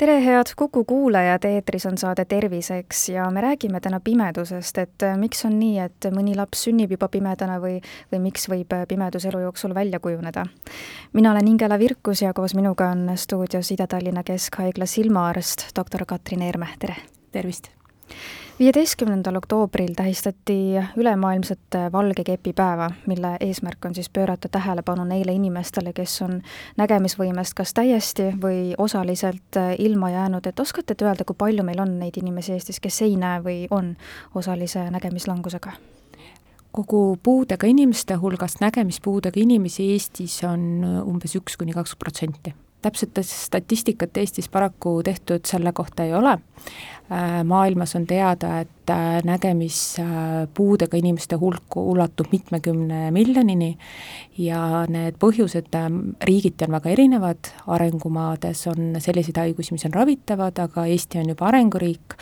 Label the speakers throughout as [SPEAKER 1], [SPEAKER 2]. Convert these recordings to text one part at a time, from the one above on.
[SPEAKER 1] tere, head Kuku kuulajad, eetris on saade Terviseks ja me räägime täna pimedusest, et äh, miks on nii, et mõni laps sünnib juba pimedana või, või miks võib äh, pimedus elu jooksul välja kujuneda. mina olen Ingela Virkus ja koos minuga on stuudios Ida-Tallinna Keskhaigla silmaarst, doktor Katrin Eermäe, tere!
[SPEAKER 2] tervist!
[SPEAKER 1] Viieteistkümnendal oktoobril tähistati ülemaailmset valge kepi päeva, mille eesmärk on siis pöörata tähelepanu neile inimestele, kes on nägemisvõimest kas täiesti või osaliselt ilma jäänud, et oskate te öelda, kui palju meil on neid inimesi Eestis, kes ei näe või on osalise nägemislangusega?
[SPEAKER 2] kogu puudega inimeste hulgast nägemispuudega inimesi Eestis on umbes üks kuni kaks protsenti täpset statistikat Eestis paraku tehtud selle kohta ei ole, Äh, maailmas on teada, et äh, nägemispuudega inimeste hulk ulatub mitmekümne miljonini ja need põhjused äh, riigiti on väga erinevad, arengumaades on selliseid haigusi, mis on ravitavad, aga Eesti on juba arenguriik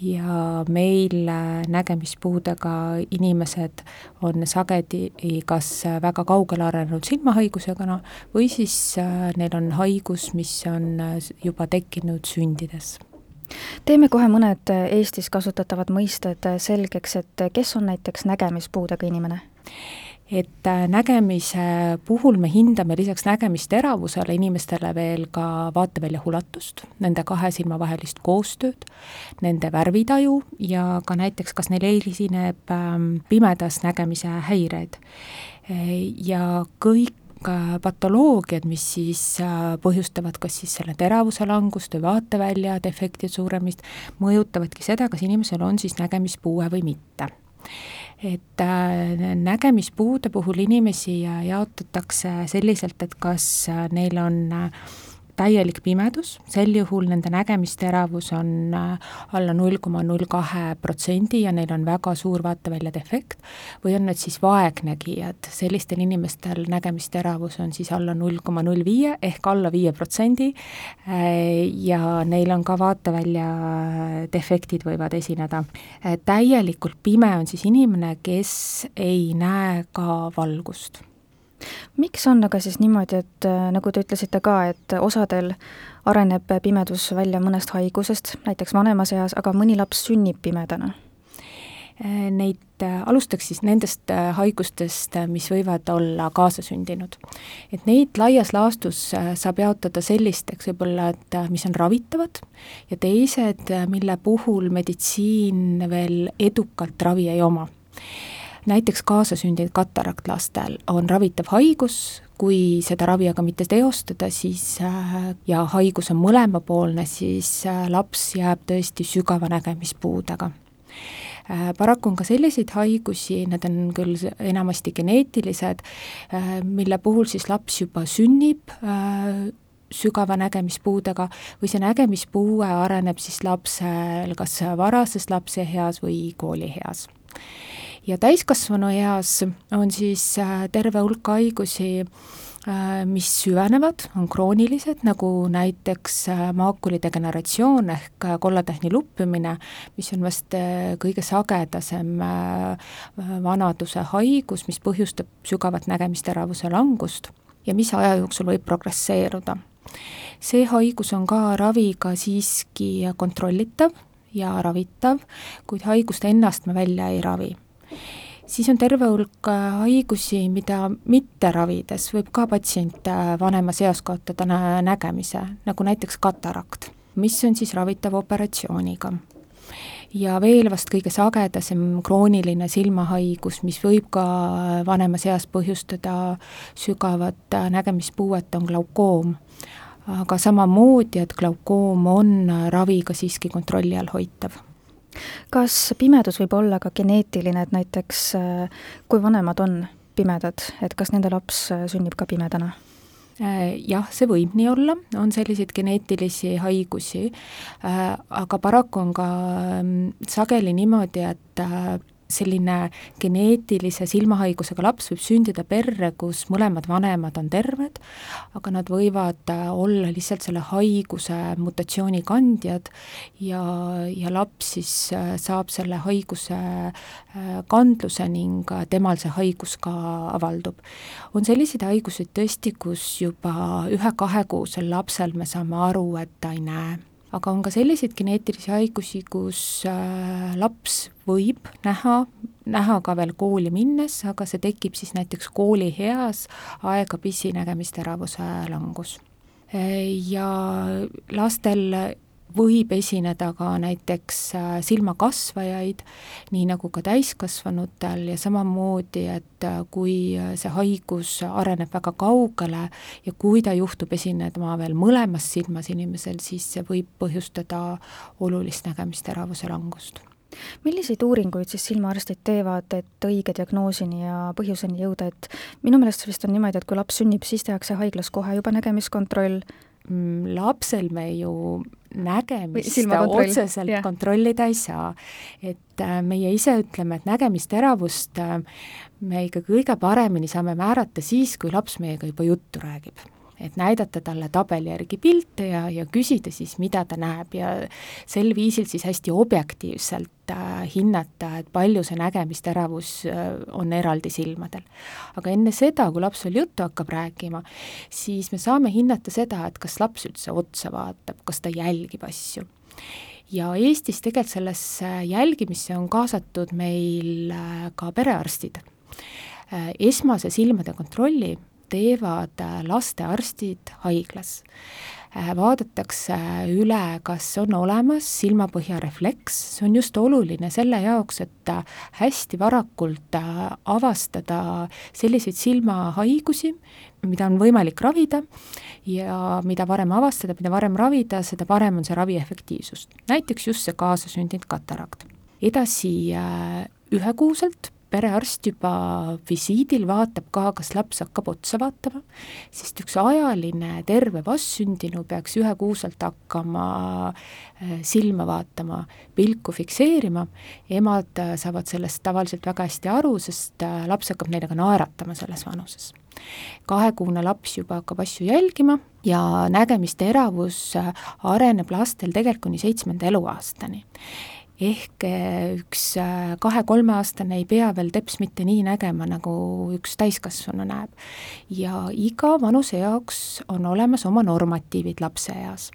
[SPEAKER 2] ja meil nägemispuudega inimesed on sagedi kas väga kaugele arenenud silmahaigusega, no või siis neil on haigus, mis on juba tekkinud sündides
[SPEAKER 1] teeme kohe mõned Eestis kasutatavad mõisted selgeks, et kes on näiteks nägemispuudega inimene?
[SPEAKER 2] et äh, nägemise puhul me hindame lisaks nägemisteravusele inimestele veel ka vaatevälja ulatust, nende kahe silma vahelist koostööd, nende värvitaju ja ka näiteks, kas neil esineb ähm, pimedas nägemise häireid. ja kõik patoloogiad, mis siis äh, põhjustavad kas siis selle teravuse langust või vaatevälja defekti suuremist, mõjutavadki seda, kas inimesel on siis nägemispuue või mitte. Et äh, nägemispuude puhul inimesi jaotatakse selliselt, et kas äh, neil on äh, täielik pimedus, sel juhul nende nägemisteravus on äh, alla null koma null kahe protsendi ja neil on väga suur vaatevälja defekt, või on need siis vaegnägijad, sellistel inimestel nägemisteravus on siis alla null koma null viie ehk alla viie protsendi. Äh, ja neil on ka vaatevälja defektid võivad esineda. Äh, täielikult pime on siis inimene, kes ei näe ka valgust
[SPEAKER 1] miks on aga siis niimoodi, et äh, nagu te ütlesite ka, et osadel areneb pimedus välja mõnest haigusest, näiteks vanemas eas, aga mõni laps sünnib pimedana?
[SPEAKER 2] Äh, neid, äh, alustaks siis nendest haigustest, mis võivad olla kaasasündinud. et neid laias laastus saab jaotada sellisteks võib-olla, et mis on ravitavad ja teised, mille puhul meditsiin veel edukalt ravi ei oma näiteks kaasasündinud katarakt lastel on ravitav haigus, kui seda ravi aga mitte teostada, siis äh, ja haigus on mõlemapoolne, siis äh, laps jääb tõesti sügava nägemispuudega. Äh, paraku on ka selliseid haigusi, need on küll enamasti geneetilised, mille puhul siis laps juba sünnib sügava nägemispuudega või see nägemispuue areneb siis lapsel kas varases lapseeas või koolieas ja täiskasvanueas on siis äh, terve hulk haigusi, äh, mis süvenevad, on kroonilised, nagu näiteks äh, maakuli degeneratsioon ehk kollatähni luppimine, mis on vast kõige sagedasem vanaduse haigus, mis põhjustab sügavat nägemisteravuse langust ja mis aja jooksul võib progresseeruda. see haigus on ka raviga siiski kontrollitav ja ravitav, kuid haigust ennast me välja ei ravi siis on terve hulk äh, haigusi, mida mitte ravides võib ka patsient äh, vanemas eas kaotada nägemise, nagu näiteks katarakt, mis on siis ravitav operatsiooniga. ja veel vast kõige sagedasem krooniline silmahaigus, mis võib ka äh, vanemas eas põhjustada sügavat nägemispuuet, on glaukoom. aga samamoodi, et glaukoom on raviga siiski kontrolli all hoitav
[SPEAKER 1] kas pimedus võib olla ka geneetiline, et näiteks äh, kui vanemad on pimedad, et kas nende laps äh, sünnib ka pimedana?
[SPEAKER 2] Äh, jah, see võib nii olla, on selliseid geneetilisi haigusi, aga paraku on ka mm, sageli niimoodi, et selline geneetilise silmahaigusega laps võib sündida perre, kus mõlemad vanemad on terved, aga nad võivad äh, olla lihtsalt selle haiguse mutatsiooni kandjad ja, ja laps siis äh, saab selle haiguse äh, kandluse ning temal see haigus ka avaldub. on selliseid haiguseid tõesti, kus juba ühe-kahekuusel lapsel me saame aru, et ta ei näe aga on ka selliseid geneetilisi haigusi, kus äh, laps võib näha, näha ka veel kooli minnes, aga see tekib siis näiteks koolieas aegapisi nägemisteravuse langus. Äh, ja lastel võib esineda ka näiteks äh, silmakasvajaid, nii nagu ka täiskasvanutel ja samamoodi, et äh, kui äh, see haigus areneb väga kaugele ja kui ta juhtub esinema veel mõlemas silmas inimesel, siis see võib põhjustada olulist nägemisteravuse langust.
[SPEAKER 1] Milliseid uuringuid siis silmaarstid teevad, et õige diagnoosini ja põhjuseni jõuda, et minu meelest vist on niimoodi, et kui laps sünnib, siis tehakse haiglas kohe juba nägemiskontroll,
[SPEAKER 2] lapsel me ju nägemist otseselt yeah. kontrollida ei saa. et äh, meie ise ütleme, et nägemisteravust äh, me ikka kõige paremini saame määrata siis, kui laps meiega juba juttu räägib et näidata talle tabeli järgi pilte ja, ja küsida siis, mida ta näeb ja sel viisil siis hästi objektiivselt äh, hinnata, et palju see nägemisteravus äh, on eraldi silmadel. aga enne seda, kui laps veel juttu hakkab rääkima, siis me saame hinnata seda, et kas laps üldse otsa vaatab, kas ta jälgib asju ja Eestis tegelikult sellesse jälgimisse on kaasatud meil äh, ka perearstid. Äh, esmase silmade kontrolli teevad äh, lastearstid haiglas. Äh, vaadatakse üle, kas on olemas silmapõhjarefleks, see on just oluline selle jaoks, et äh, hästi varakult avastada selliseid silmahaigusi, mida on võimalik ravida ja mida varem avastada, mida varem ravida, seda parem on see ravi efektiivsus. näiteks just see kaasasündinud katarakt. edasi ühekuuselt perearst juba visiidil vaatab ka, kas laps hakkab otsa vaatama, sest üks ajaline terve vastsündinu peaks ühekuuselt hakkama äh, silma vaatama, pilku fikseerima, emad äh, saavad sellest tavaliselt väga hästi aru, sest äh, laps hakkab neile ka naeratama selles vanuses. Kahekuune laps juba hakkab asju jälgima ja nägemisteravus areneb lastel tegelikult kuni seitsmenda eluaastani ehk eh, üks eh, kahe-kolmeaastane ei pea veel teps mitte nii nägema, nagu üks täiskasvanu näeb. ja iga vanuse jaoks on olemas oma normatiivid lapse eas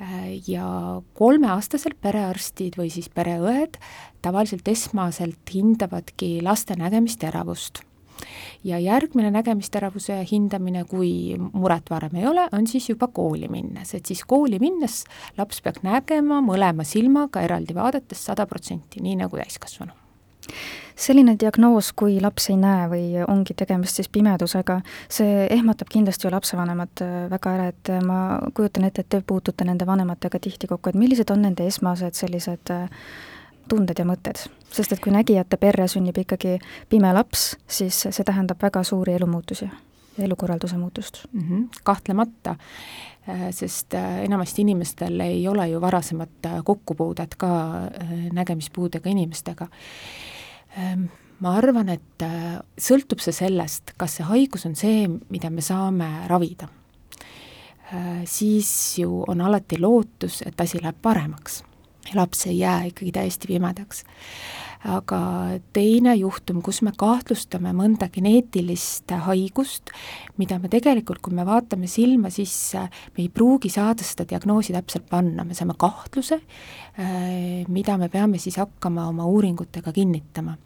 [SPEAKER 2] eh, ja kolmeaastaselt perearstid või siis pereõed tavaliselt esmaselt hindavadki laste nägemisteravust ja järgmine nägemisteravuse hindamine, kui muret varem ei ole, on siis juba kooli minnes, et siis kooli minnes laps peab nägema mõlema silmaga eraldi vaadates sada protsenti, nii nagu täiskasvanu.
[SPEAKER 1] Selline diagnoos, kui laps ei näe või ongi tegemist siis pimedusega, see ehmatab kindlasti ju lapsevanemad äh, väga ära, et äh, ma kujutan ette, et te puutute nende vanematega tihti kokku, et millised on nende esmased sellised äh, tunded ja mõtted, sest et kui nägijate perre sünnib ikkagi pime laps, siis see tähendab väga suuri elumuutusi ja elukorralduse muutust
[SPEAKER 2] mm. -hmm, kahtlemata, äh, sest äh, enamasti inimestel ei ole ju varasemat äh, kokkupuudet ka nägemispuudega inimestega. Ähm, ma arvan, et sõltub see sellest, kas see haigus on see, mida me saame ravida. Siis ju on alati lootus, et asi läheb paremaks laps ei jää ikkagi täiesti pimedaks. aga teine juhtum, kus me kahtlustame mõnda geneetilist haigust, mida me tegelikult, kui me vaatame silma sisse, me ei pruugi saada seda diagnoosi täpselt panna, me saame kahtluse, äh, mida me peame siis hakkama oma uuringutega kinnitama.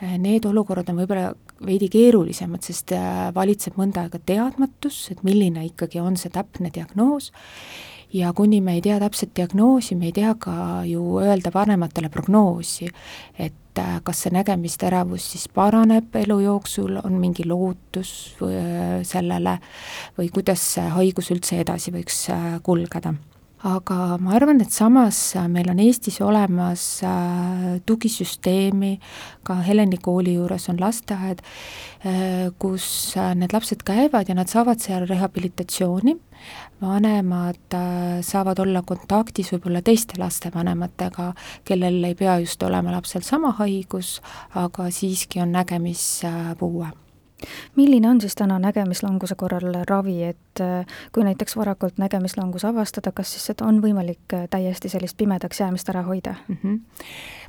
[SPEAKER 2] Äh, Need olukorrad on võib-olla veidi keerulisemad, sest äh, valitseb mõnda aega teadmatus, et milline ikkagi on see täpne diagnoos ja kuni me ei tea täpset diagnoosi, me ei tea ka ju öelda vanematele prognoosi, et äh, kas see nägemisteravus siis paraneb elu jooksul, on mingi lootus või, äh, sellele või kuidas see haigus üldse edasi võiks äh, kulgeda aga ma arvan, et samas meil on Eestis olemas tugisüsteemi, ka Heleni kooli juures on lasteaed, kus need lapsed käivad ja nad saavad seal rehabilitatsiooni, vanemad saavad olla kontaktis võib-olla teiste lastevanematega, kellel ei pea just olema lapsel sama haigus, aga siiski on nägemispuue
[SPEAKER 1] milline on siis täna nägemislanguse korral ravi, et äh, kui näiteks varakult nägemislangus avastada, kas siis seda on võimalik äh, täiesti sellist pimedaks jäämist ära hoida mm?
[SPEAKER 2] -hmm.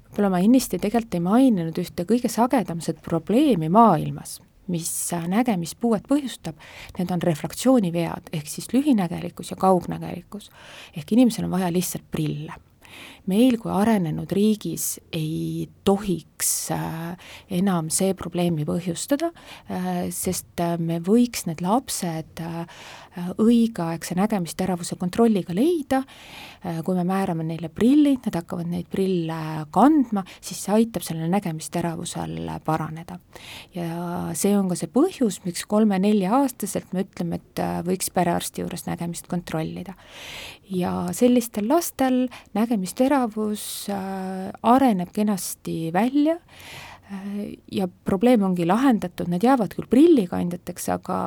[SPEAKER 2] võib-olla ma ennist tegelikult ei maininud ühte kõige sagedamat probleemi maailmas, mis äh, nägemispuuet põhjustab, need on refraktsioonivead, ehk siis lühinägelikkus ja kaugnägelikkus. ehk inimesel on vaja lihtsalt prille meil kui arenenud riigis ei tohiks äh, enam see probleemi põhjustada, äh, sest äh, me võiks need lapsed õigeaegse nägemisteravuse kontrolliga leida, kui me määrame neile prillid, nad hakkavad neid prille kandma, siis see aitab sellel nägemisteravusel paraneda. ja see on ka see põhjus, miks kolme-nelja-aastaselt me ütleme, et võiks perearsti juures nägemist kontrollida. ja sellistel lastel nägemisteravus tegevus äh, areneb kenasti välja äh, ja probleem ongi lahendatud, need jäävad küll prillikandjateks, aga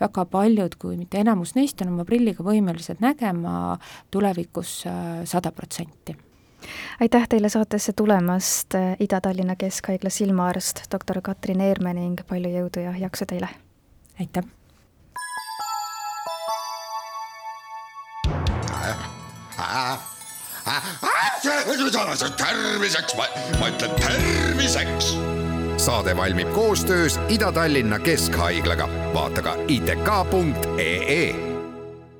[SPEAKER 2] väga paljud, kui mitte enamus neist, on oma prilliga võimelised nägema tulevikus äh, sada protsenti
[SPEAKER 1] aitäh teile saatesse tulemast, Ida-Tallinna Keskhaigla silmaarst doktor Katrin Eerme ning palju jõudu ja jaksu teile!
[SPEAKER 2] aitäh!
[SPEAKER 3] Terviseks, ma ütlen terviseks.
[SPEAKER 4] saade valmib koostöös Ida-Tallinna Keskhaiglaga, vaata ka itk.ee